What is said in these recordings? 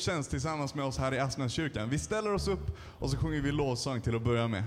gudstjänst tillsammans med oss här i Asmänskyrkan. Vi ställer oss upp och så sjunger vi lovsång till att börja med.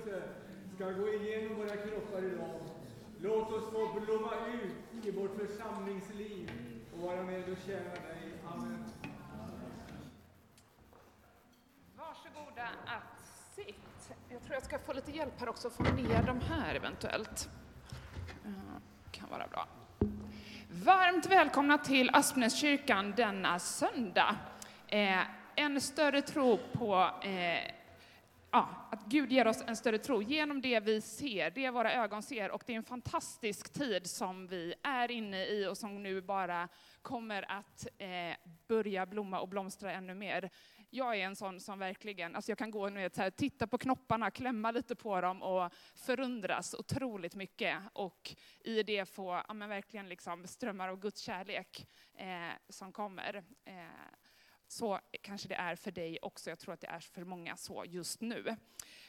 Förkunnelse ska gå igenom våra kroppar idag. Låt oss få blomma ut i vårt församlingsliv och vara med och tjäna dig. Amen. Varsågoda att sitt. Jag tror jag ska få lite hjälp här också, att få ner de här eventuellt. Eh, kan vara bra. Varmt välkomna till Aspnäskyrkan denna söndag. Eh, en större tro på eh, ja, att Gud ger oss en större tro genom det vi ser, det våra ögon ser. Och det är en fantastisk tid som vi är inne i och som nu bara kommer att eh, börja blomma och blomstra ännu mer. Jag är en sån som verkligen, alltså jag kan gå och här, titta på knopparna, klämma lite på dem och förundras otroligt mycket. Och i det få ja, men verkligen liksom strömmar av Guds kärlek eh, som kommer. Eh, så kanske det är för dig också. Jag tror att det är för många så just nu.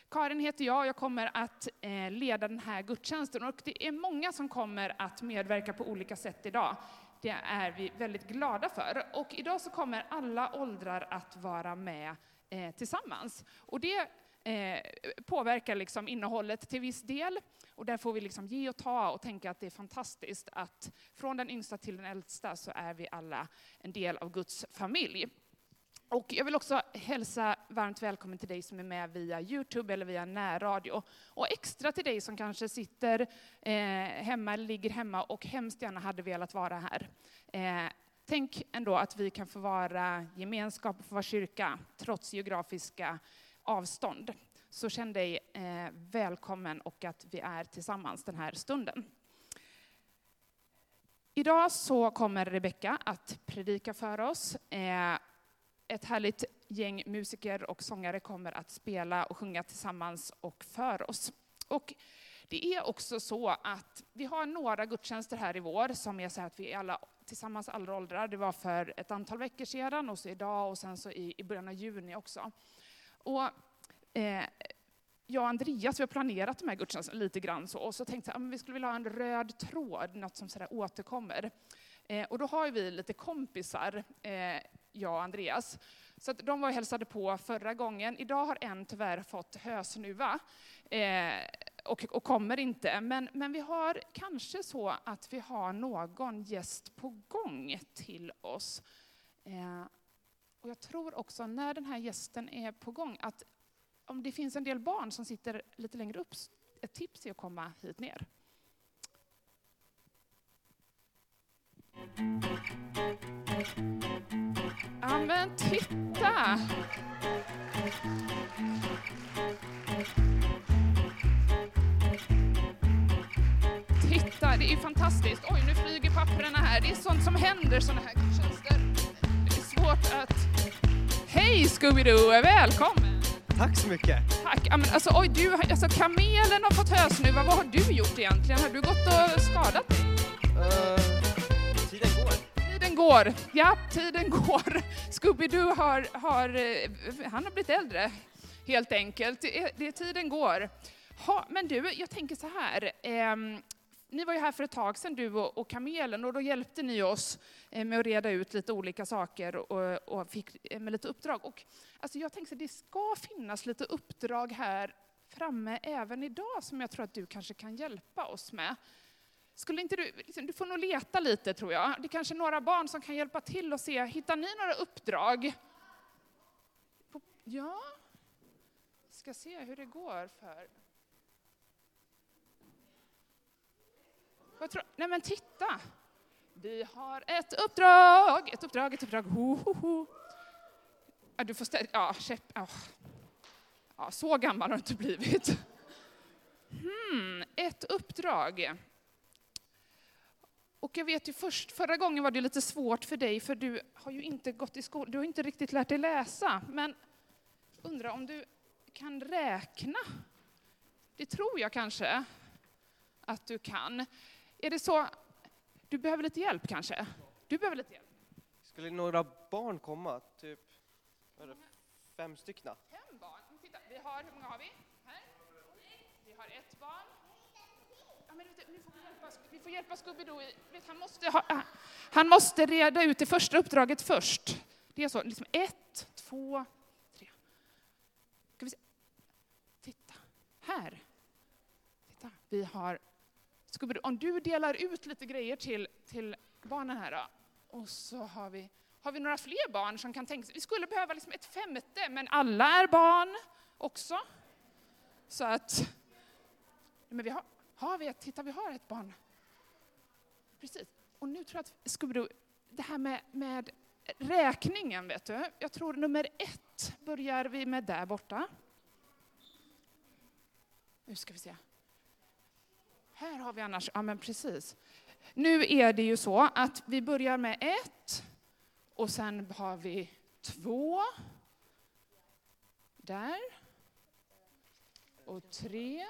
Karin heter jag och jag kommer att eh, leda den här gudstjänsten. Och det är många som kommer att medverka på olika sätt idag. Det är vi väldigt glada för. Och idag så kommer alla åldrar att vara med eh, tillsammans. Och det eh, påverkar liksom innehållet till viss del. Och där får vi liksom ge och ta och tänka att det är fantastiskt att från den yngsta till den äldsta så är vi alla en del av Guds familj. Och jag vill också hälsa varmt välkommen till dig som är med via Youtube eller via närradio. Och extra till dig som kanske sitter eh, hemma eller ligger hemma och hemskt gärna hade velat vara här. Eh, tänk ändå att vi kan få vara gemenskap och få vara kyrka trots geografiska avstånd. Så känn dig eh, välkommen och att vi är tillsammans den här stunden. Idag så kommer Rebecka att predika för oss. Eh, ett härligt gäng musiker och sångare kommer att spela och sjunga tillsammans och för oss. Och det är också så att vi har några gudstjänster här i vår som är så att vi är alla tillsammans alla åldrar. Det var för ett antal veckor sedan och så idag och sen så i, i början av juni också. Och, eh, jag och Andreas vi har planerat de här gudstjänsterna lite grann så, och så tänkte jag att vi skulle vilja ha en röd tråd, något som sådär återkommer. Eh, och då har vi lite kompisar, eh, jag och Andreas. Så de var och hälsade på förra gången. Idag har en tyvärr fått hösnuva eh, och, och, kommer inte. Men, men vi har kanske så att vi har någon gäst på gång till oss. Eh, och jag tror också när den här gästen är på gång att om det finns en del barn som sitter lite längre upp, ett tips är att komma hit ner. Ja men titta! Titta, det är fantastiskt. Oj, nu flyger papperna här. Det är sånt som händer såna här gudstjänster. Det är svårt att... Hej Scooby-Doo, välkommen! Tack så mycket! Tack. Ja, men alltså, oj, du, alltså, kamelen har fått hösnuva. Vad har du gjort egentligen? Har du gått och skadat dig? Uh, går. Ja, tiden går. Scooby-Doo har, har, eh, han har blivit äldre, helt enkelt. Det, det, tiden går. Ha, men du, jag tänker så här. Eh, ni var ju här för ett tag sedan, du och, och Kamelen, och då hjälpte ni oss eh, med att reda ut lite olika saker och, och fick eh, med lite uppdrag. Och, alltså jag tänker att det ska finnas lite uppdrag här framme även idag som jag tror att du kanske kan hjälpa oss med. Skulle inte du, liksom, du får nog leta lite tror jag. Det är kanske några barn som kan hjälpa till och se, hittar ni några uppdrag? Ja, ska se hur det går för Tror, nej men titta! Vi har ett uppdrag, ett uppdrag, ett uppdrag. Ho, ho, ho. Ja, du får ställa, ja, käpp, ja. ja, så gammal har du inte blivit. Hmm, ett uppdrag. Och jag vet ju först, förra gången var det lite svårt för dig, för du har ju inte gått i skolan, du har inte riktigt lärt dig läsa. Men undrar om du kan räkna? Det tror jag kanske att du kan. Är det så, du behöver lite hjälp kanske? Du behöver lite hjälp. Skulle några barn komma? Typ fem stycken? Fem barn? Titta, vi har, hur många har vi? Här? Vi har ett barn. Ja, men vet du, nu får vi hjälpa, vi får hjälpa Scooby-Doo. Han måste, ha, han måste reda ut det första uppdraget först. Det är så, liksom ett, två, tre. Ska vi se. Titta, här. Titta, vi har Scooby-Doo. Om du delar ut lite grejer till, till barnen här då. Och så har vi, har vi några fler barn som kan tänka sig, vi skulle behöva liksom ett femte, men alla är barn också. Så att, men vi har, har vi ett, titta vi har ett barn. Precis. Och nu tror jag att Scooby-Doo, det här med, med räkningen vet du, jag tror nummer ett börjar vi med där borta. Nu ska vi se. Här har vi annars, ja men precis. Nu är det ju så att vi börjar med ett och sen har vi två. Där. Och tre.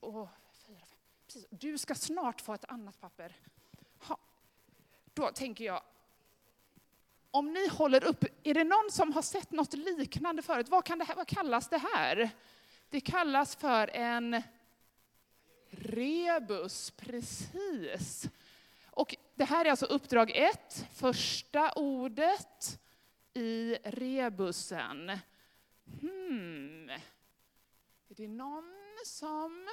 Och fyra, fem. Precis. Du ska snart få ett annat papper. Ha. Då tänker jag, om ni håller upp, är det någon som har sett något liknande förut? Vad, kan det här, vad kallas det här? Det kallas för en rebus, precis. Och det här är alltså uppdrag ett, första ordet i rebusen. Hmm. Är det någon som...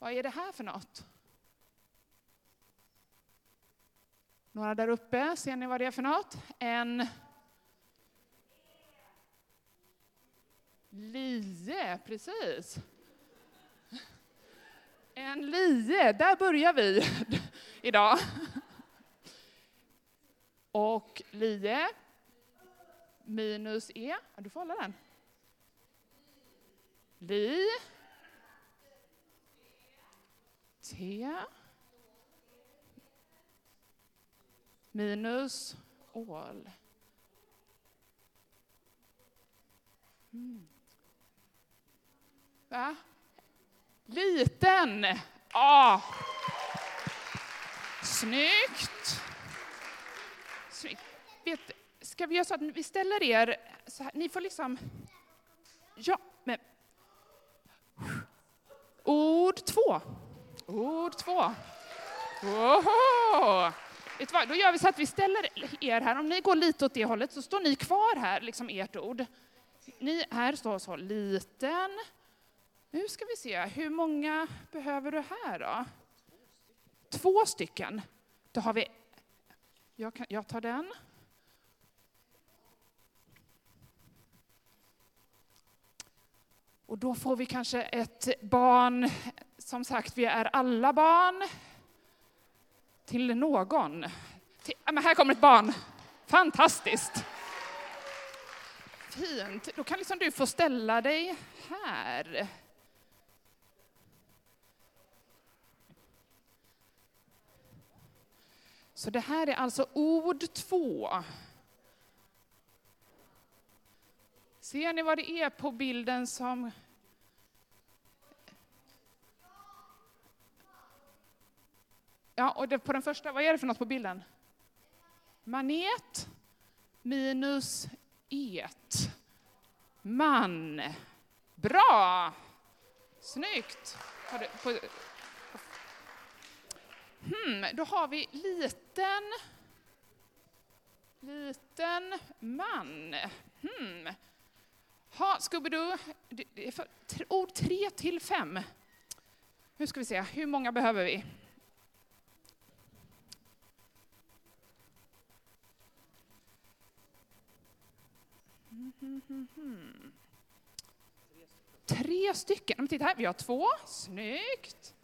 Vad är det här för något? Några där uppe, ser ni vad det är för något? En lie, precis. En lie, där börjar vi idag. Och lie minus e, du får hålla den. Li. T. Minus ål. Mm. Va? Liten. Ah. Snyggt. Snyggt. Vet, ska vi göra så att vi ställer er så här, ni får liksom... Ja, men... Ord två. Ord två. Oho. Då gör vi så att vi ställer er här, om ni går lite åt det hållet så står ni kvar här, liksom ert ord. Ni här står så, liten. Nu ska vi se, hur många behöver du här då? Två stycken. Då har vi, jag, kan, jag tar den. Och då får vi kanske ett barn, som sagt, vi är alla barn, till någon. Till, men här kommer ett barn. Fantastiskt! Fint. Då kan liksom du få ställa dig här. Så det här är alltså ord två. Ser ni vad det är på bilden som... Ja, och det, på den första, vad är det för något på bilden? Manet minus et. Man. Bra! Snyggt! Har du, på, hmm, då har vi liten, liten man. Hmm. Ha, Scooby-Doo, det är för, ord tre till fem. Nu ska vi se, hur många behöver vi? Tre stycken. Men titta här, vi har två. Snyggt.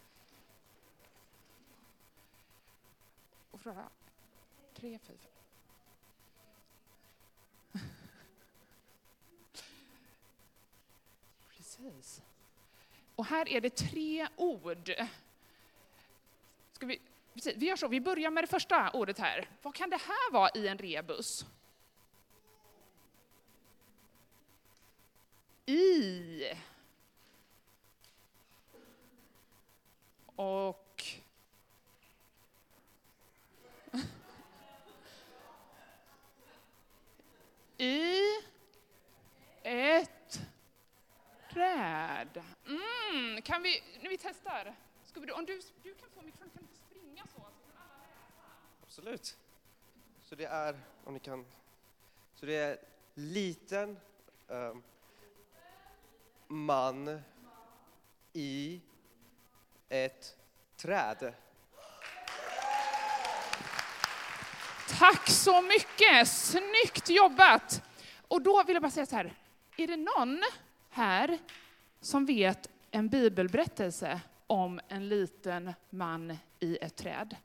Och fråga. Tre, fyra. Precis. Och här är det tre ord. Ska vi, precis, vi gör så, vi börjar med det första ordet här. Vad kan det här vara i en rebus? I. Och... I ett träd. Mm, kan testar. Ska vi, om du, du kan få mikrofonen, kan du springa så? så kan alla läsa? Absolut. Så det är, om ni kan, så det är liten um, man i ett träd. Tack så mycket! Snyggt jobbat! Och då vill jag bara säga så här, är det någon här som vet en bibelberättelse om en liten man i ett träd?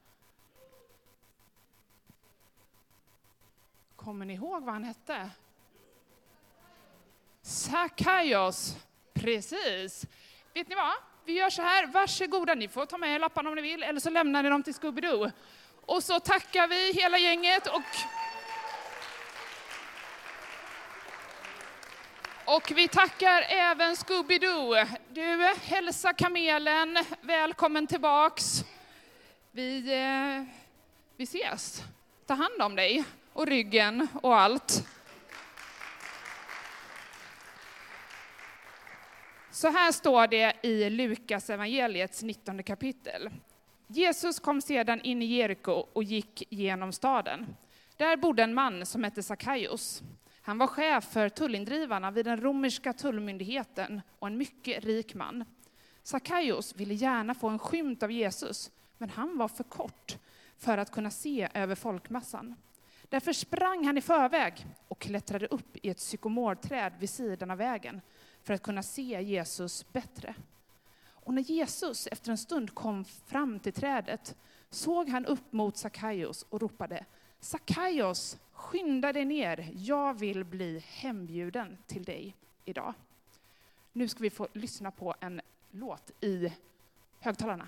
Kommer ni ihåg vad han hette? Sakaios. Precis. Vet ni vad? Vi gör så här, varsågoda, ni får ta med er lapparna om ni vill, eller så lämnar ni dem till Scooby-Doo. Och så tackar vi hela gänget och Och vi tackar även Scooby-Doo. Du, hälsa kamelen, välkommen tillbaks. Vi, eh, vi ses. Ta hand om dig och ryggen och allt. Så här står det i Lukas evangeliets 19 kapitel. Jesus kom sedan in i Jeriko och gick genom staden. Där bodde en man som hette Sackaios. Han var chef för tullindrivarna vid den romerska tullmyndigheten och en mycket rik man. Sackaios ville gärna få en skymt av Jesus, men han var för kort för att kunna se över folkmassan. Därför sprang han i förväg och klättrade upp i ett sykomorträd vid sidan av vägen för att kunna se Jesus bättre. Och när Jesus efter en stund kom fram till trädet såg han upp mot Sackaios och ropade Sackaios, skynda dig ner, jag vill bli hembjuden till dig idag. Nu ska vi få lyssna på en låt i högtalarna.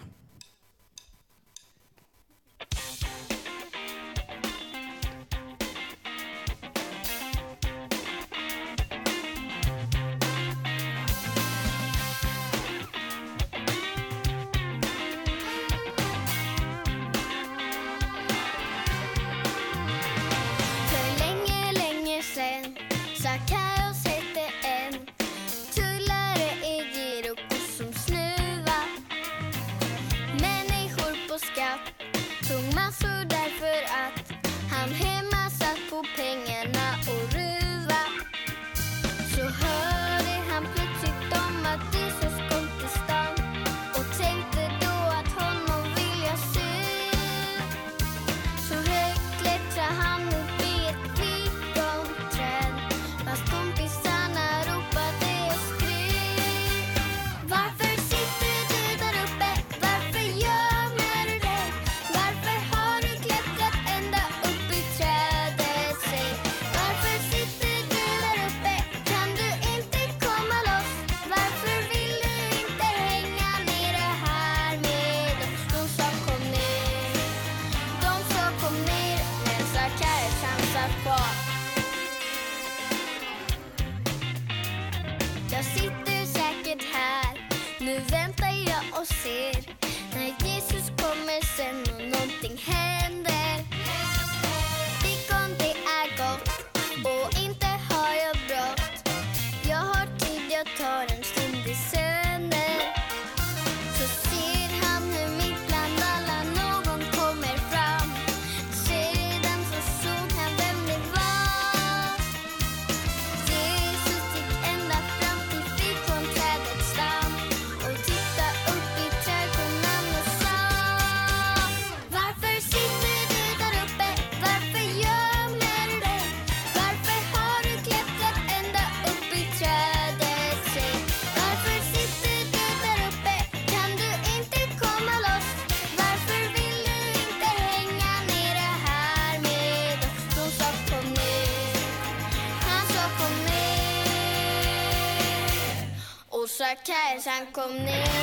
Och Sackaios han kom ner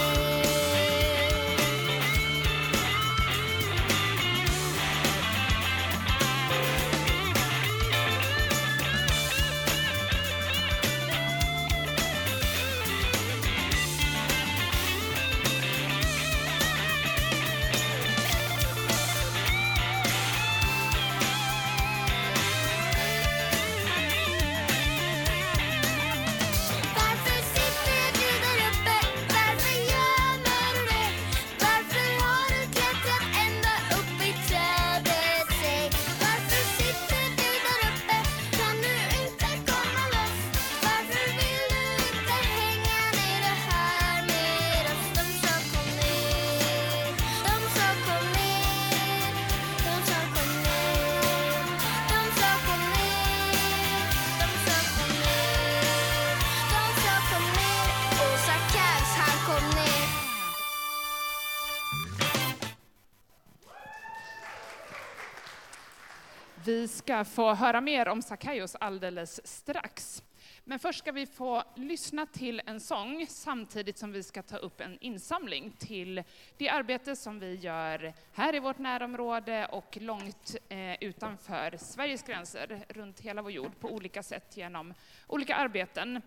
Vi ska få höra mer om Sackaios alldeles strax. Men först ska vi få lyssna till en sång samtidigt som vi ska ta upp en insamling till det arbete som vi gör här i vårt närområde och långt eh, utanför Sveriges gränser, runt hela vår jord, på olika sätt genom olika arbeten. Eh,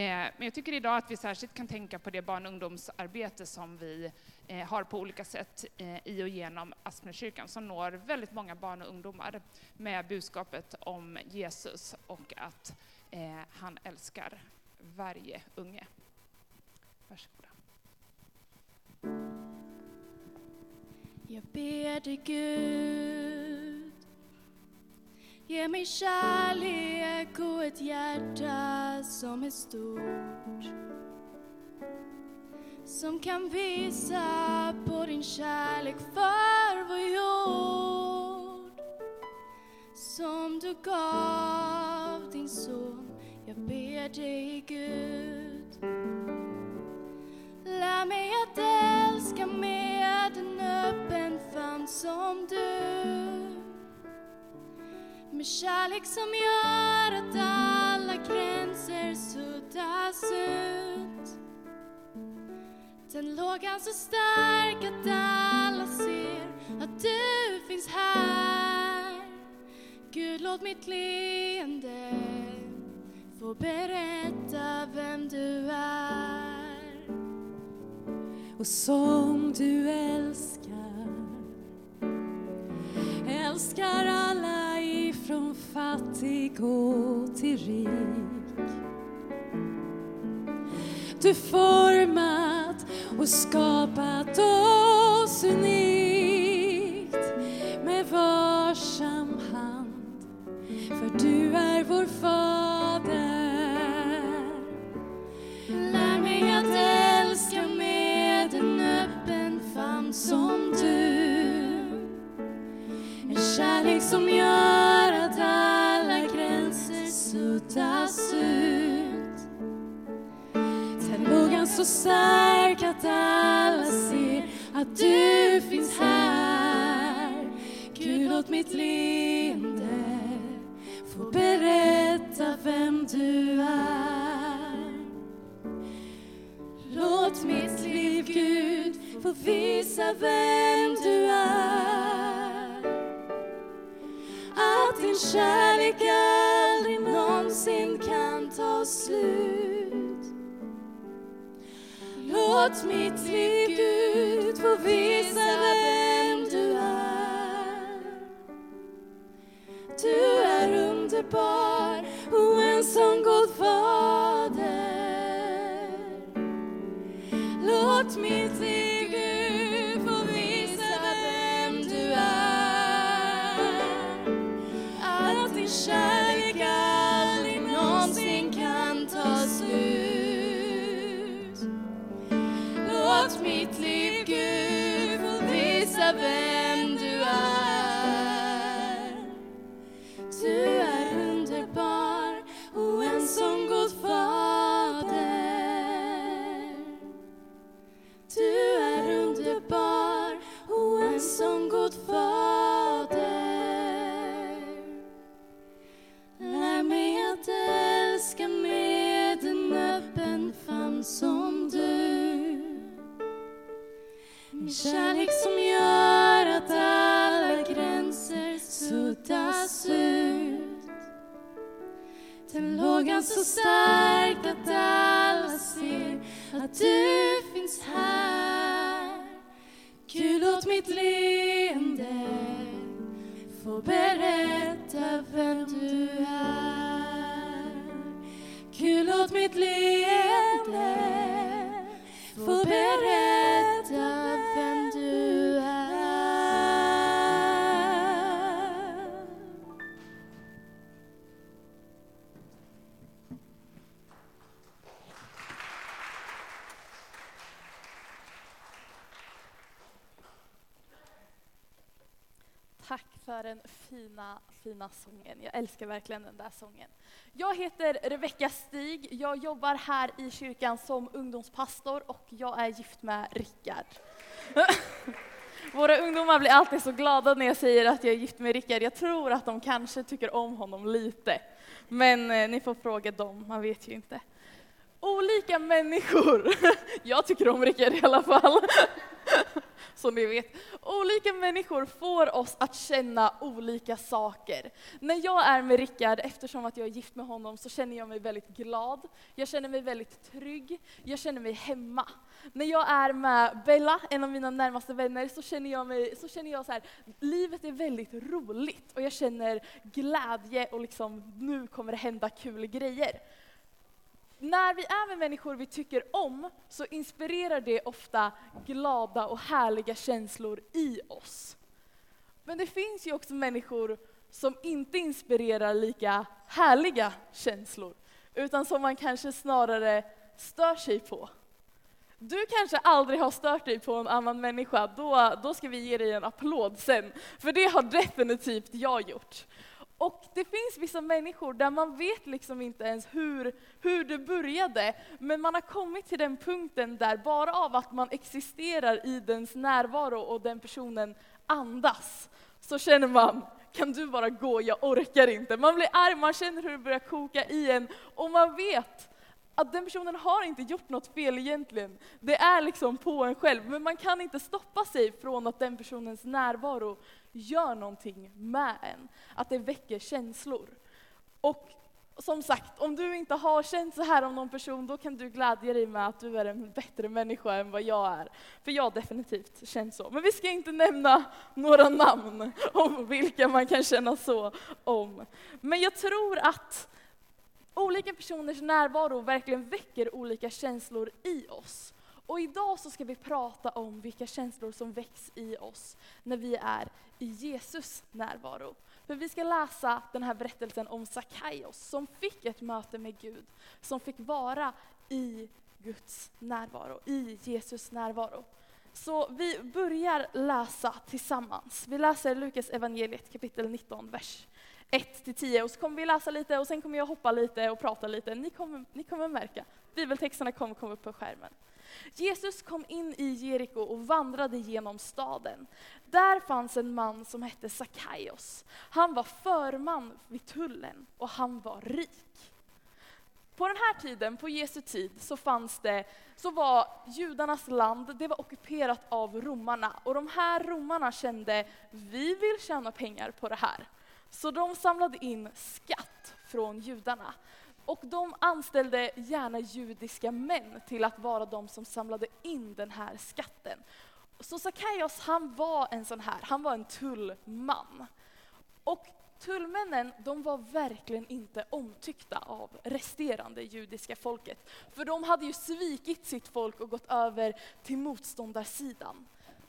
men jag tycker idag att vi särskilt kan tänka på det barn och ungdomsarbete som vi Eh, har på olika sätt eh, i och genom Aspnäskyrkan som når väldigt många barn och ungdomar med budskapet om Jesus och att eh, han älskar varje unge. Varsågoda. Jag ber dig Gud Ge mig kärlek och ett hjärta som är stort som kan visa på din kärlek för vår jord. Som du gav din son Jag ber dig Gud. Lär mig att älska med en öppen famn som du. Med kärlek som gör att alla gränser suddas ut. Den lågan så alltså stark att alla ser att du finns här. Gud, låt mitt leende få berätta vem du är. Och som du älskar älskar alla ifrån fattig och till rik. Du format och skapat oss unikt. Med varsam hand för du är vår fader. Lär mig att älska med en öppen famn som du. En kärlek som gör att alla gränser suddas ut så stark att alla ser att du finns här. Gud, låt mitt leende få berätta vem du är. Låt mitt liv, Gud, få visa vem du är. Att din kärlek aldrig någonsin kan ta slut. Låt mitt liv, Gud, få visa vem du är. Du är underbar och en sån god fader. Låt mitt liv, Den så starkt att alla ser att du finns här. Gud, låt mitt leende få berätta vem du är. Gud, låt mitt leende få berätta för den fina, fina sången. Jag älskar verkligen den där sången. Jag heter Rebecka Stig. Jag jobbar här i kyrkan som ungdomspastor och jag är gift med Rickard. Våra ungdomar blir alltid så glada när jag säger att jag är gift med Rickard. Jag tror att de kanske tycker om honom lite. Men eh, ni får fråga dem, man vet ju inte. Olika människor. Jag tycker om Rickard i alla fall. Som ni vet. Olika människor får oss att känna olika saker. När jag är med Rickard, eftersom att jag är gift med honom, så känner jag mig väldigt glad. Jag känner mig väldigt trygg. Jag känner mig hemma. När jag är med Bella, en av mina närmaste vänner, så känner jag mig, så känner jag så här, livet är väldigt roligt och jag känner glädje och liksom, nu kommer det hända kul grejer när vi är med människor vi tycker om så inspirerar det ofta glada och härliga känslor i oss. Men det finns ju också människor som inte inspirerar lika härliga känslor, utan som man kanske snarare stör sig på. Du kanske aldrig har stört dig på en annan människa, då, då ska vi ge dig en applåd sen, för det har definitivt jag gjort. Och det finns vissa människor där man vet liksom inte ens hur, hur det började, men man har kommit till den punkten där bara av att man existerar i dens närvaro och den personen andas, så känner man, kan du bara gå, jag orkar inte. Man blir arg, man känner hur det börjar koka i en, och man vet att den personen har inte gjort något fel egentligen. Det är liksom på en själv, men man kan inte stoppa sig från att den personens närvaro gör någonting med en. Att det väcker känslor. Och som sagt, om du inte har känt så här om någon person, då kan du glädja dig med att du är en bättre människa än vad jag är. För jag har definitivt känt så. Men vi ska inte nämna några namn om vilka man kan känna så om. Men jag tror att olika personers närvaro verkligen väcker olika känslor i oss. Och idag så ska vi prata om vilka känslor som väcks i oss när vi är i Jesus närvaro. För vi ska läsa den här berättelsen om Sackaios som fick ett möte med Gud, som fick vara i Guds närvaro, i Jesus närvaro. Så vi börjar läsa tillsammans. Vi läser Lukas evangeliet kapitel 19, vers 1-10 och så kommer vi läsa lite och sen kommer jag hoppa lite och prata lite. Ni kommer, ni kommer märka, bibeltexterna kommer komma upp på skärmen. Jesus kom in i Jeriko och vandrade genom staden. Där fanns en man som hette Sackaios. Han var förman vid tullen och han var rik. På den här tiden, på Jesu tid, så fanns det, så var judarnas land, det var ockuperat av romarna. Och de här romarna kände, vi vill tjäna pengar på det här. Så de samlade in skatt från judarna. Och de anställde gärna judiska män till att vara de som samlade in den här skatten. Så Sackaios, han var en sån här, han var en tullman. Och tullmännen, de var verkligen inte omtyckta av resterande judiska folket. För de hade ju svikit sitt folk och gått över till motståndarsidan.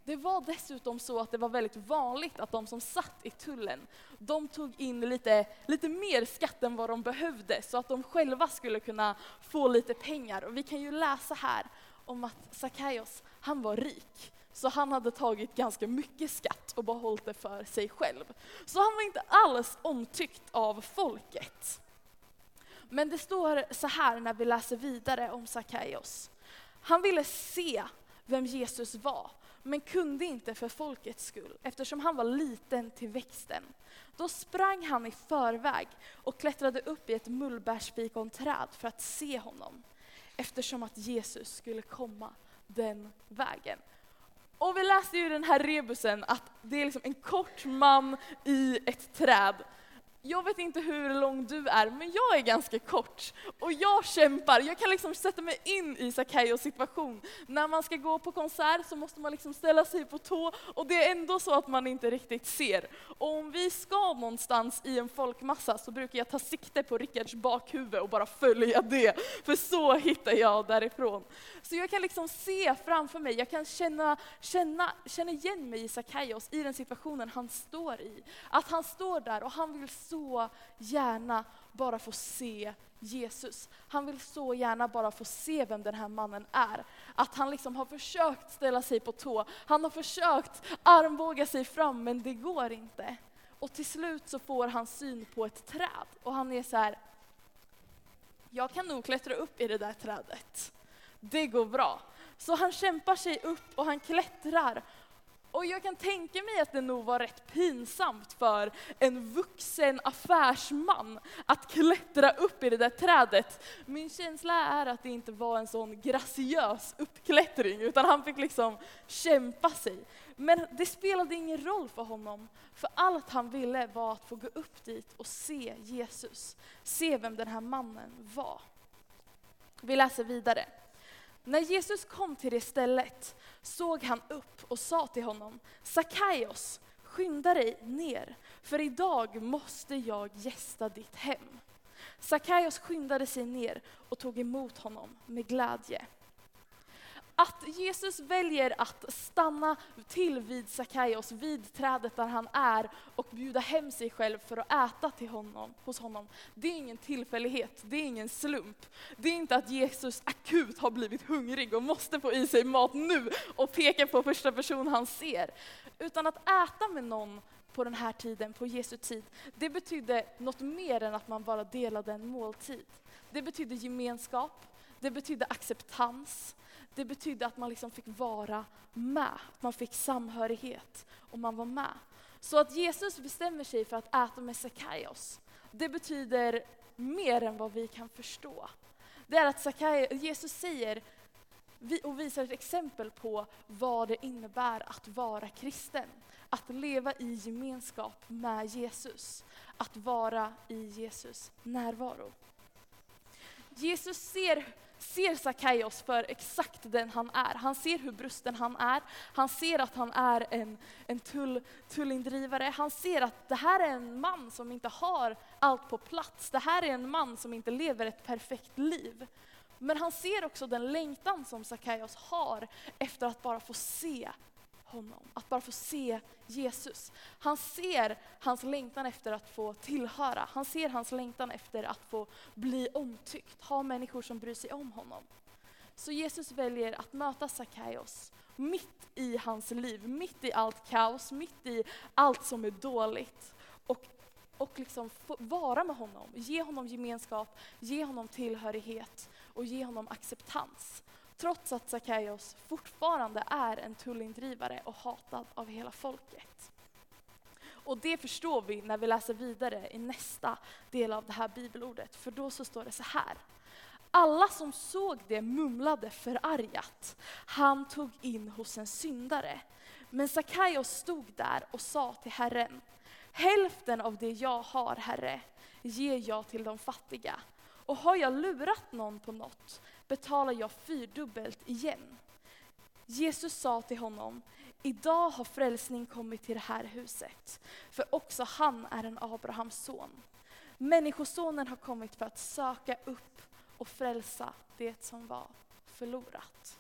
Det var dessutom så att det var väldigt vanligt att de som satt i tullen, de tog in lite, lite mer skatt än vad de behövde, så att de själva skulle kunna få lite pengar. Och vi kan ju läsa här om att Sackaios, han var rik. Så han hade tagit ganska mycket skatt och behållit det för sig själv. Så han var inte alls omtyckt av folket. Men det står så här när vi läser vidare om Sackaios. Han ville se vem Jesus var men kunde inte för folkets skull, eftersom han var liten till växten. Då sprang han i förväg och klättrade upp i ett mullbärsfikonträd för att se honom, eftersom att Jesus skulle komma den vägen. Och vi läste ju i den här rebusen att det är liksom en kort man i ett träd jag vet inte hur lång du är, men jag är ganska kort. Och jag kämpar, jag kan liksom sätta mig in i Sackaios situation. När man ska gå på konsert så måste man liksom ställa sig på tå och det är ändå så att man inte riktigt ser. Och om vi ska någonstans i en folkmassa så brukar jag ta sikte på Rickards bakhuvud och bara följa det, för så hittar jag därifrån. Så jag kan liksom se framför mig, jag kan känna, känna, känna igen mig i Sackaios i den situationen han står i. Att han står där och han vill så så gärna bara få se Jesus. Han vill så gärna bara få se vem den här mannen är. Att han liksom har försökt ställa sig på tå, han har försökt armbåga sig fram men det går inte. Och till slut så får han syn på ett träd och han är så här, jag kan nog klättra upp i det där trädet. Det går bra. Så han kämpar sig upp och han klättrar och jag kan tänka mig att det nog var rätt pinsamt för en vuxen affärsman att klättra upp i det där trädet. Min känsla är att det inte var en sån graciös uppklättring, utan han fick liksom kämpa sig. Men det spelade ingen roll för honom, för allt han ville var att få gå upp dit och se Jesus, se vem den här mannen var. Vi läser vidare. När Jesus kom till det stället såg han upp och sa till honom, Sackaios, skynda dig ner, för idag måste jag gästa ditt hem. Sackaios skyndade sig ner och tog emot honom med glädje. Att Jesus väljer att stanna till vid Sackaios, vid trädet där han är och bjuda hem sig själv för att äta till honom, hos honom, det är ingen tillfällighet, det är ingen slump. Det är inte att Jesus akut har blivit hungrig och måste få i sig mat nu och peka på första person han ser. Utan att äta med någon på den här tiden, på Jesu tid, det betydde något mer än att man bara delade en måltid. Det betydde gemenskap, det betydde acceptans, det betydde att man liksom fick vara med, man fick samhörighet och man var med. Så att Jesus bestämmer sig för att äta med Sackaios, det betyder mer än vad vi kan förstå. Det är att Sackaios, Jesus säger och visar ett exempel på vad det innebär att vara kristen. Att leva i gemenskap med Jesus, att vara i Jesus närvaro. Jesus ser ser Sackaios för exakt den han är. Han ser hur brusten han är. Han ser att han är en, en tull, tullindrivare. Han ser att det här är en man som inte har allt på plats. Det här är en man som inte lever ett perfekt liv. Men han ser också den längtan som Sackaios har efter att bara få se honom, att bara få se Jesus. Han ser hans längtan efter att få tillhöra, han ser hans längtan efter att få bli omtyckt, ha människor som bryr sig om honom. Så Jesus väljer att möta Sackaios mitt i hans liv, mitt i allt kaos, mitt i allt som är dåligt. Och, och liksom få vara med honom, ge honom gemenskap, ge honom tillhörighet och ge honom acceptans trots att Sackaios fortfarande är en tullindrivare och hatad av hela folket. Och det förstår vi när vi läser vidare i nästa del av det här bibelordet, för då så står det så här. Alla som såg det mumlade förargat. Han tog in hos en syndare. Men Sackaios stod där och sa till Herren, hälften av det jag har, Herre, ger jag till de fattiga. Och har jag lurat någon på något betalar jag fyrdubbelt igen. Jesus sa till honom, idag har frälsning kommit till det här huset, för också han är en Abrahams son. Människosonen har kommit för att söka upp och frälsa det som var förlorat.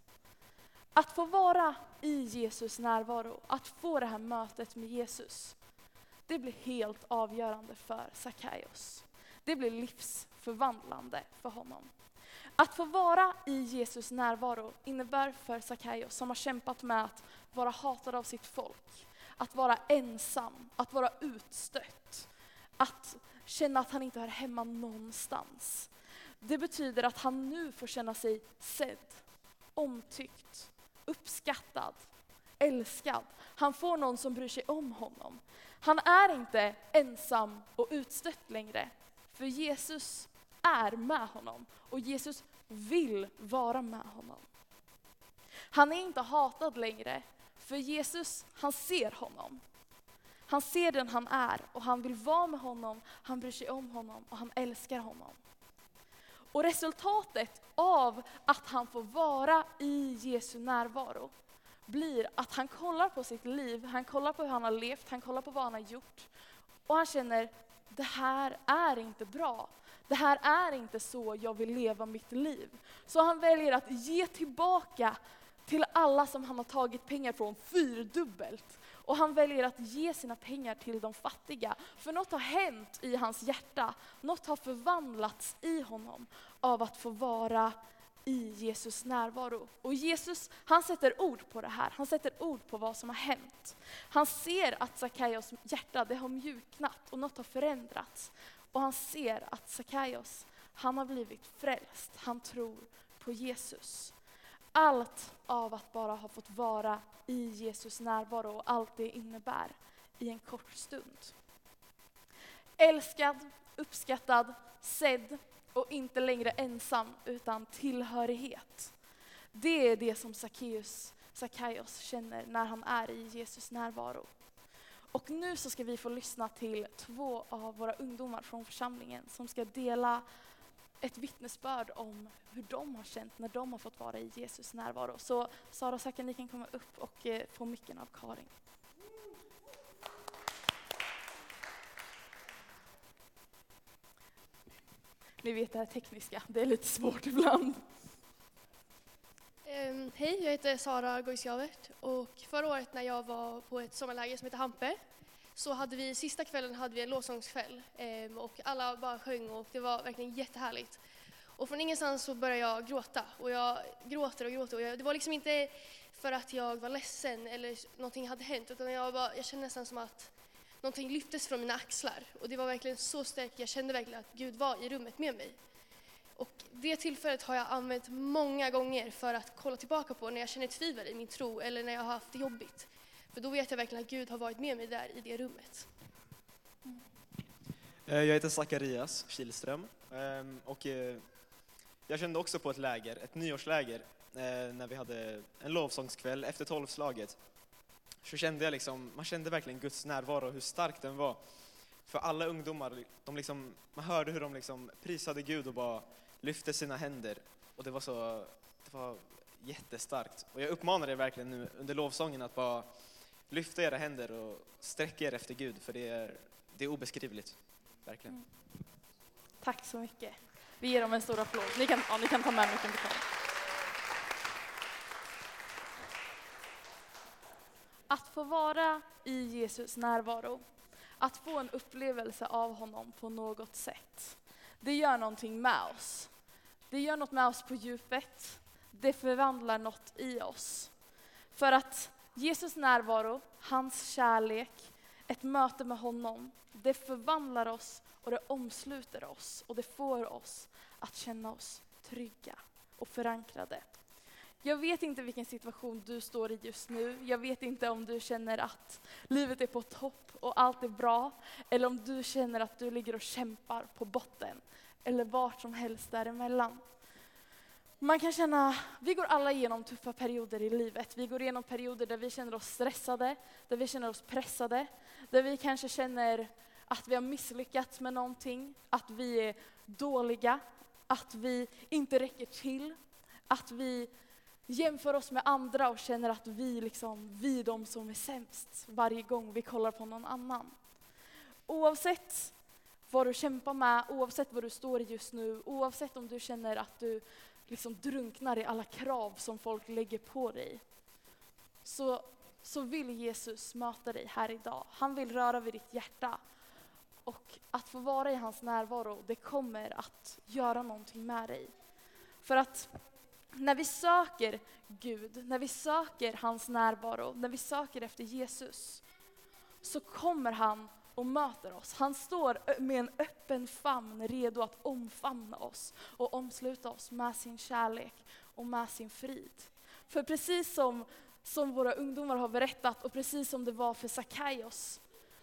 Att få vara i Jesus närvaro, att få det här mötet med Jesus, det blir helt avgörande för Sackaios. Det blir livsförvandlande för honom. Att få vara i Jesus närvaro innebär för Sackaios, som har kämpat med att vara hatad av sitt folk, att vara ensam, att vara utstött, att känna att han inte hör hemma någonstans. Det betyder att han nu får känna sig sedd, omtyckt, uppskattad, älskad. Han får någon som bryr sig om honom. Han är inte ensam och utstött längre, för Jesus är med honom och Jesus vill vara med honom. Han är inte hatad längre, för Jesus, han ser honom. Han ser den han är och han vill vara med honom, han bryr sig om honom och han älskar honom. Och resultatet av att han får vara i Jesu närvaro blir att han kollar på sitt liv, han kollar på hur han har levt, han kollar på vad han har gjort och han känner, det här är inte bra det här är inte så jag vill leva mitt liv. Så han väljer att ge tillbaka till alla som han har tagit pengar från fyrdubbelt. Och han väljer att ge sina pengar till de fattiga. För något har hänt i hans hjärta, något har förvandlats i honom av att få vara i Jesus närvaro. Och Jesus, han sätter ord på det här, han sätter ord på vad som har hänt. Han ser att Sackaios hjärta, det har mjuknat och något har förändrats. Och han ser att Sackaios, han har blivit frälst. Han tror på Jesus. allt av att bara ha fått vara i Jesus närvaro och allt det innebär i en kort stund. Älskad, uppskattad, sedd och inte längre ensam utan tillhörighet. Det är det som Sackaios känner när han är i Jesus närvaro. Och nu så ska vi få lyssna till två av våra ungdomar från församlingen som ska dela ett vittnesbörd om hur de har känt när de har fått vara i Jesus närvaro. Så Sara och Zacke, ni kan komma upp och eh, få micken av Karin. Ni vet det här tekniska, det är lite svårt ibland. Um, hej, jag heter Sara Goisjavert och förra året när jag var på ett sommarläger som heter Hampe så hade vi sista kvällen hade vi en lovsångskväll um, och alla bara sjöng och det var verkligen jättehärligt. Och från ingenstans så började jag gråta och jag gråter och gråter och jag, det var liksom inte för att jag var ledsen eller någonting hade hänt utan jag, bara, jag kände nästan som att någonting lyftes från mina axlar och det var verkligen så starkt. Jag kände verkligen att Gud var i rummet med mig. Och det tillfället har jag använt många gånger för att kolla tillbaka på när jag känner tvivel i min tro eller när jag har haft det jobbigt. För då vet jag verkligen att Gud har varit med mig där i det rummet. Mm. Jag heter Zacharias Kihlström ehm, och eh, jag kände också på ett läger, ett nyårsläger, eh, när vi hade en lovsångskväll efter tolvslaget. Så kände jag liksom, man kände verkligen Guds närvaro och hur stark den var. För alla ungdomar, de liksom, man hörde hur de liksom prisade Gud och bara lyfte sina händer. Och det var så, det var jättestarkt. Och jag uppmanar er verkligen nu under lovsången att bara lyfta era händer och sträcka er efter Gud, för det är, det är obeskrivligt. Verkligen. Mm. Tack så mycket. Vi ger dem en stor applåd. Ni kan, ja, ni kan ta med micken till Att få vara i Jesus närvaro, att få en upplevelse av honom på något sätt, det gör någonting med oss. Det gör något med oss på djupet. Det förvandlar något i oss. För att Jesus närvaro, hans kärlek, ett möte med honom, det förvandlar oss och det omsluter oss och det får oss att känna oss trygga och förankrade. Jag vet inte vilken situation du står i just nu. Jag vet inte om du känner att livet är på topp och allt är bra. Eller om du känner att du ligger och kämpar på botten. Eller vart som helst däremellan. Man kan känna, vi går alla igenom tuffa perioder i livet. Vi går igenom perioder där vi känner oss stressade, där vi känner oss pressade, där vi kanske känner att vi har misslyckats med någonting, att vi är dåliga, att vi inte räcker till, att vi jämför oss med andra och känner att vi, liksom, vi är de som är sämst varje gång vi kollar på någon annan. Oavsett vad du kämpar med, oavsett vad du står i just nu, oavsett om du känner att du liksom drunknar i alla krav som folk lägger på dig, så, så vill Jesus möta dig här idag. Han vill röra vid ditt hjärta. Och att få vara i hans närvaro, det kommer att göra någonting med dig. För att när vi söker Gud, när vi söker hans närvaro, när vi söker efter Jesus, så kommer han och möter oss. Han står med en öppen famn redo att omfamna oss och omsluta oss med sin kärlek och med sin frid. För precis som, som våra ungdomar har berättat och precis som det var för Sackaios,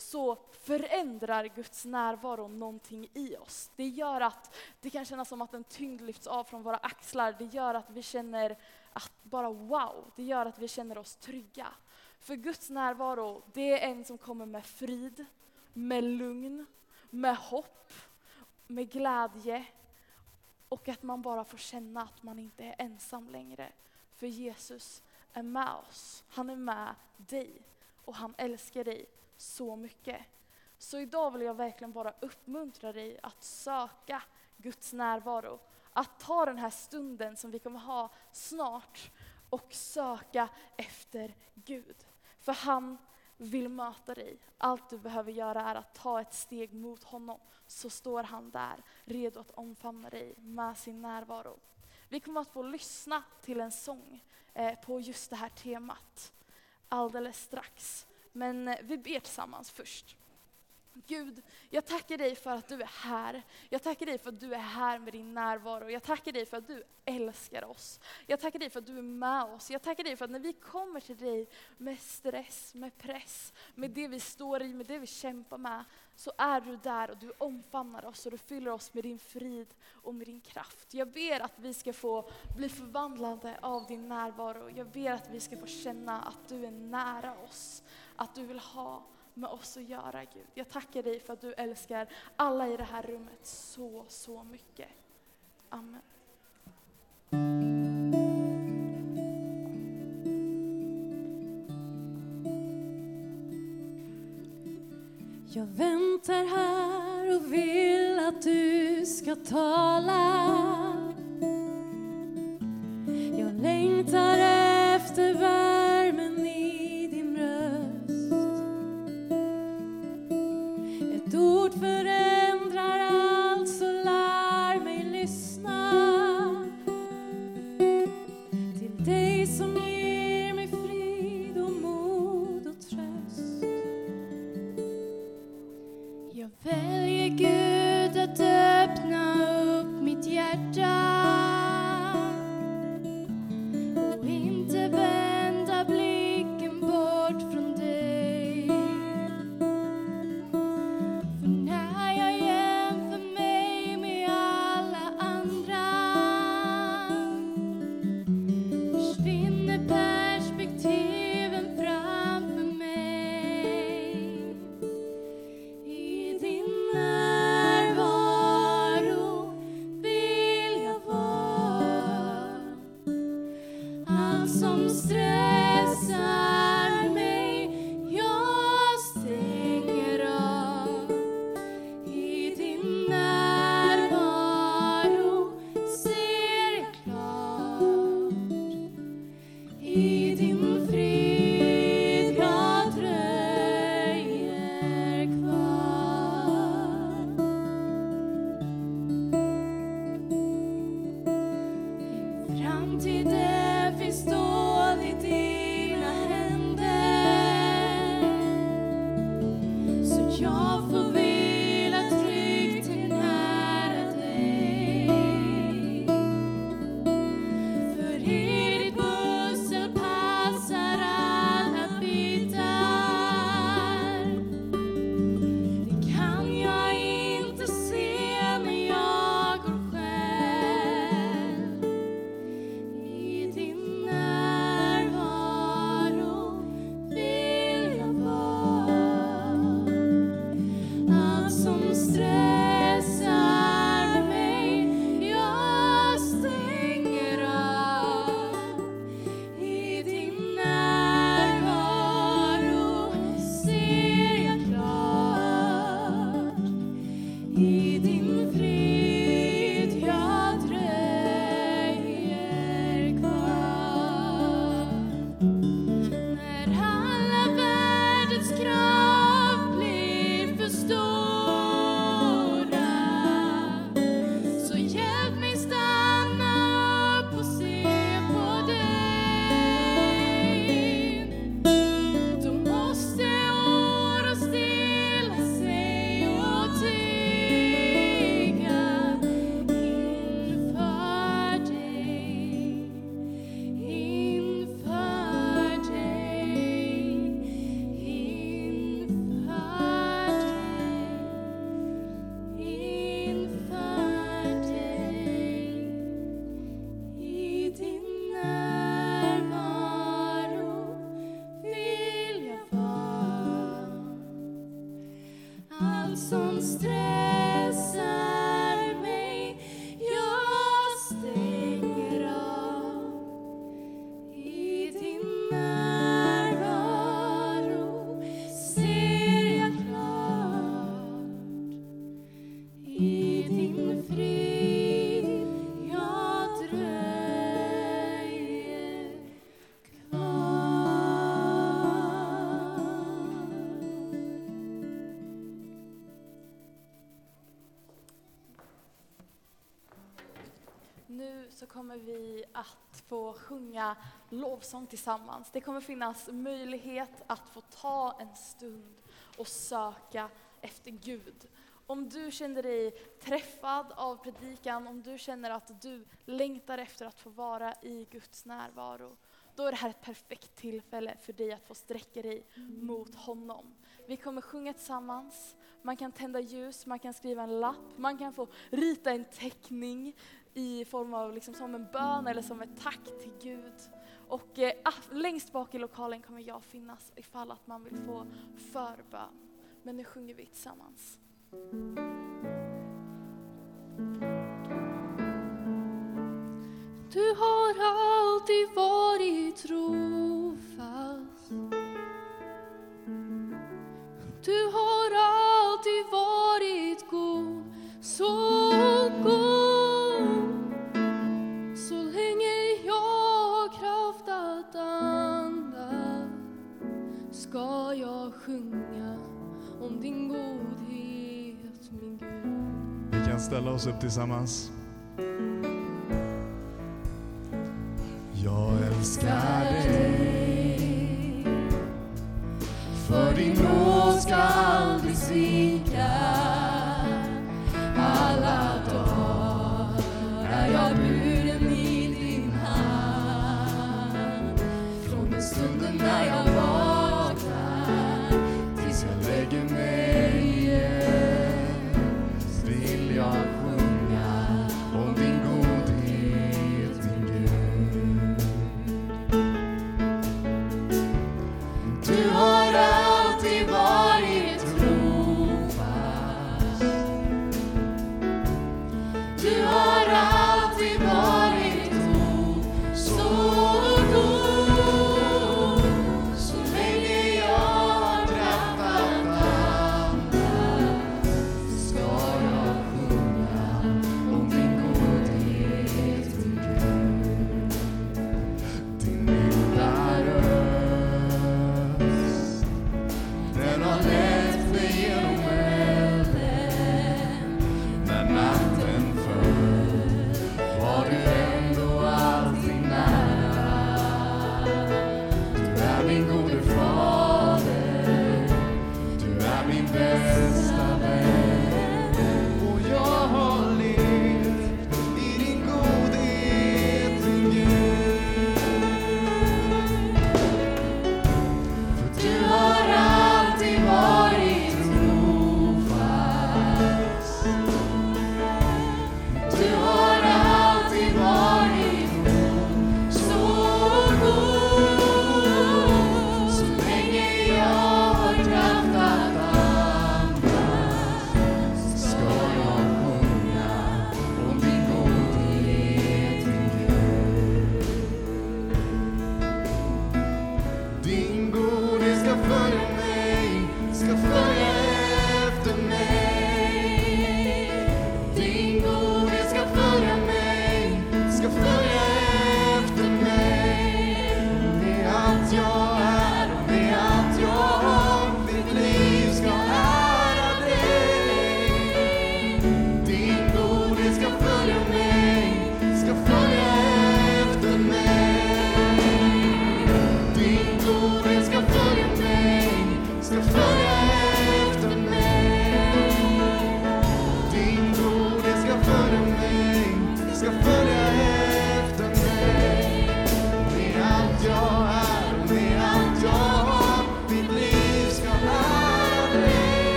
så förändrar Guds närvaro någonting i oss. Det gör att det kan kännas som att en tyngd lyfts av från våra axlar. Det gör att vi känner att bara wow, det gör att vi känner oss trygga. För Guds närvaro, det är en som kommer med frid, med lugn, med hopp, med glädje och att man bara får känna att man inte är ensam längre. För Jesus är med oss. Han är med dig och han älskar dig så mycket. Så idag vill jag verkligen bara uppmuntra dig att söka Guds närvaro. Att ta den här stunden som vi kommer ha snart och söka efter Gud. För han vill möta dig. Allt du behöver göra är att ta ett steg mot honom, så står han där redo att omfamna dig med sin närvaro. Vi kommer att få lyssna till en sång eh, på just det här temat alldeles strax. Men eh, vi ber tillsammans först. Gud, jag tackar dig för att du är här. Jag tackar dig för att du är här med din närvaro. Jag tackar dig för att du älskar oss. Jag tackar dig för att du är med oss. Jag tackar dig för att när vi kommer till dig med stress, med press, med det vi står i, med det vi kämpar med, så är du där och du omfamnar oss och du fyller oss med din frid och med din kraft. Jag ber att vi ska få bli förvandlade av din närvaro. Jag ber att vi ska få känna att du är nära oss, att du vill ha med oss att göra Gud. Jag tackar dig för att du älskar alla i det här rummet så, så mycket. Amen. Jag väntar här och vill att du ska tala. Jag längtar efter värmen att få sjunga lovsång tillsammans. Det kommer finnas möjlighet att få ta en stund och söka efter Gud. Om du känner dig träffad av predikan, om du känner att du längtar efter att få vara i Guds närvaro, då är det här ett perfekt tillfälle för dig att få sträcka dig mot honom. Vi kommer sjunga tillsammans, man kan tända ljus, man kan skriva en lapp, man kan få rita en teckning i form av liksom som en bön eller som ett tack till Gud. Och eh, ah, längst bak i lokalen kommer jag finnas ifall att man vill få förbön. Men nu sjunger vi tillsammans. Du har alltid varit trofast. Du har alltid varit god, så god. Ska jag sjunga om din godhet, min Gud. Vi kan ställa oss upp tillsammans. Jag älskar dig För din nåd ska aldrig svika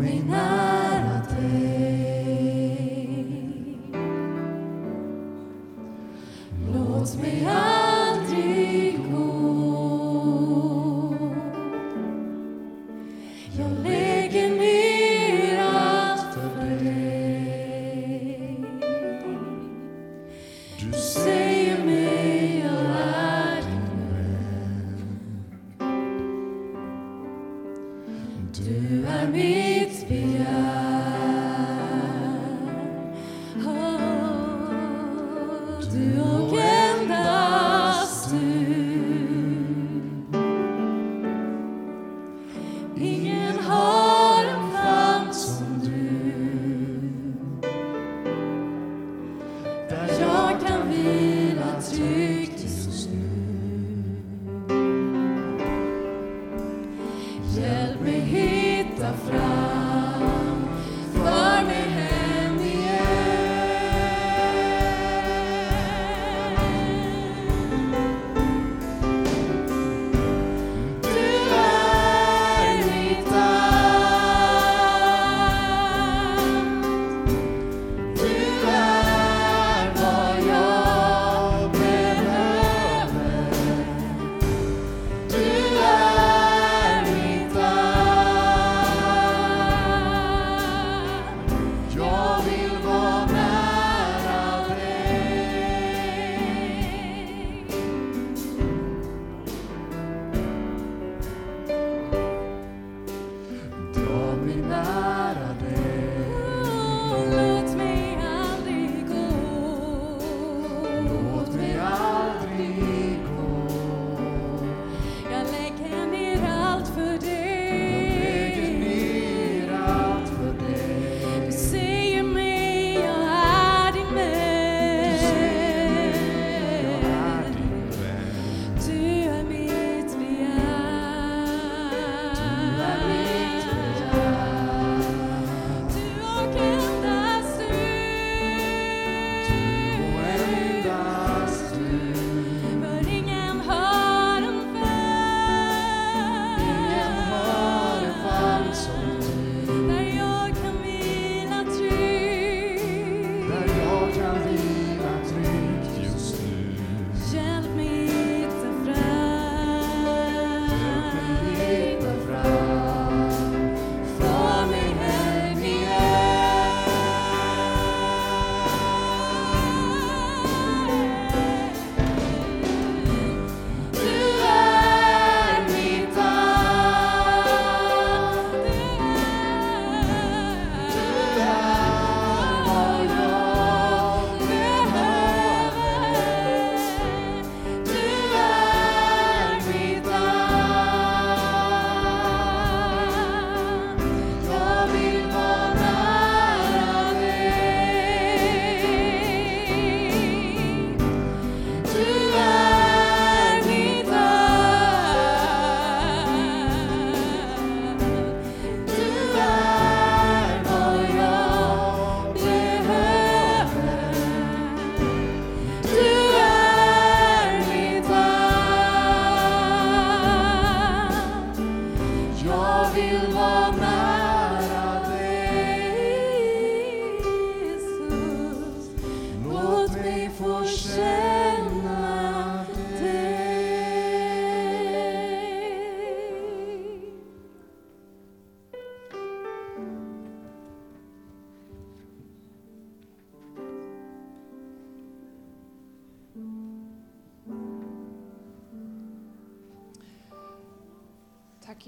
Dra mig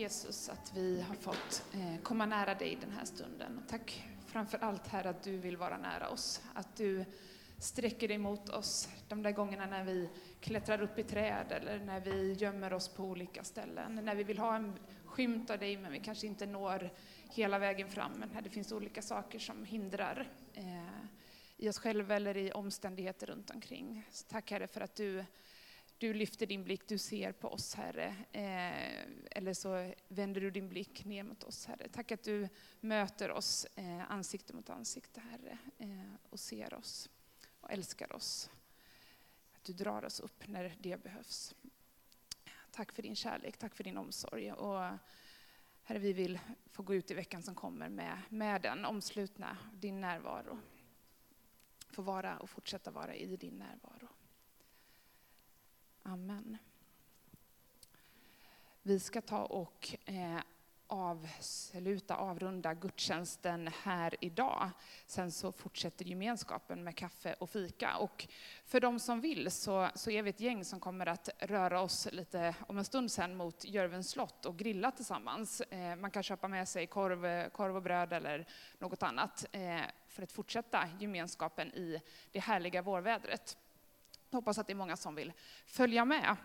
Jesus att vi har fått eh, komma nära dig den här stunden. Tack framför allt Herre att du vill vara nära oss. Att du sträcker dig mot oss de där gångerna när vi klättrar upp i träd eller när vi gömmer oss på olika ställen. När vi vill ha en skymt av dig men vi kanske inte når hela vägen fram. Men när det finns olika saker som hindrar eh, i oss själva eller i omständigheter runt omkring. Så tack Herre för att du du lyfter din blick, du ser på oss Herre. Eh, eller så vänder du din blick ner mot oss Herre. Tack att du möter oss eh, ansikte mot ansikte Herre eh, och ser oss och älskar oss. Att du drar oss upp när det behövs. Tack för din kärlek, tack för din omsorg. Och Herre, vi vill få gå ut i veckan som kommer med, med den omslutna, din närvaro. Få vara och fortsätta vara i din närvaro. Amen. Vi ska ta och eh, avsluta, avrunda gudstjänsten här idag. Sen så fortsätter gemenskapen med kaffe och fika. Och för de som vill så, så är vi ett gäng som kommer att röra oss lite om en stund sen mot Jörvens slott och grilla tillsammans. Eh, man kan köpa med sig korv, korv och bröd eller något annat eh, för att fortsätta gemenskapen i det härliga vårvädret. Hoppas att det är många som vill följa med.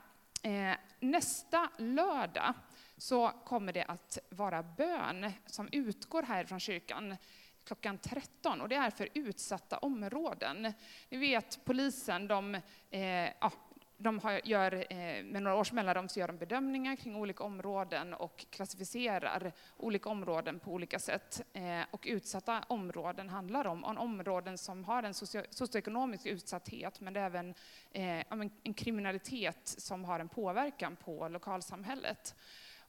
Eh, nästa lördag så kommer det att vara bön som utgår här från kyrkan klockan 13 och det är för utsatta områden. Ni vet polisen, de, eh, ja, de har, gör, eh, med några års mellanrum så gör de bedömningar kring olika områden och klassificerar olika områden på olika sätt. Eh, och utsatta områden handlar om, om områden som har en socio socioekonomisk utsatthet men det är även eh, en kriminalitet som har en påverkan på lokalsamhället.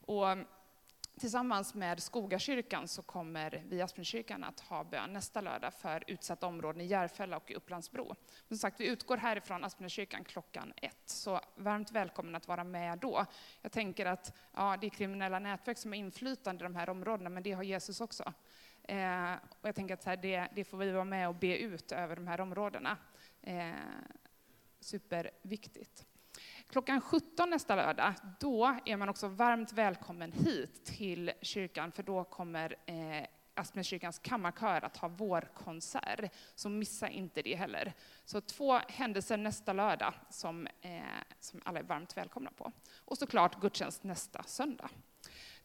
Och Tillsammans med Skogakyrkan så kommer vi Aspenkyrkan att ha bön nästa lördag för utsatta områden i Järfälla och i Upplandsbro. Som sagt, vi utgår härifrån Aspenkyrkan klockan ett, så varmt välkommen att vara med då. Jag tänker att ja, det är kriminella nätverk som har inflytande i de här områdena, men det har Jesus också. Eh, och jag tänker att här, det, det, får vi vara med och be ut över de här områdena. Eh, superviktigt. Klockan 17 nästa lördag, då är man också varmt välkommen hit till kyrkan, för då kommer eh, Aspenkyrkans kammarkör att ha vårkonsert, så missa inte det heller. Så två händelser nästa lördag som, eh, som alla är varmt välkomna på. Och såklart gudstjänst nästa söndag.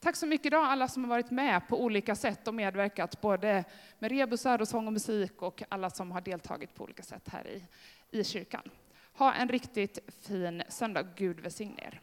Tack så mycket idag alla som har varit med på olika sätt och medverkat, både med rebusar och sång och musik och alla som har deltagit på olika sätt här i, i kyrkan. Ha en riktigt fin söndag. Gud välsigne er.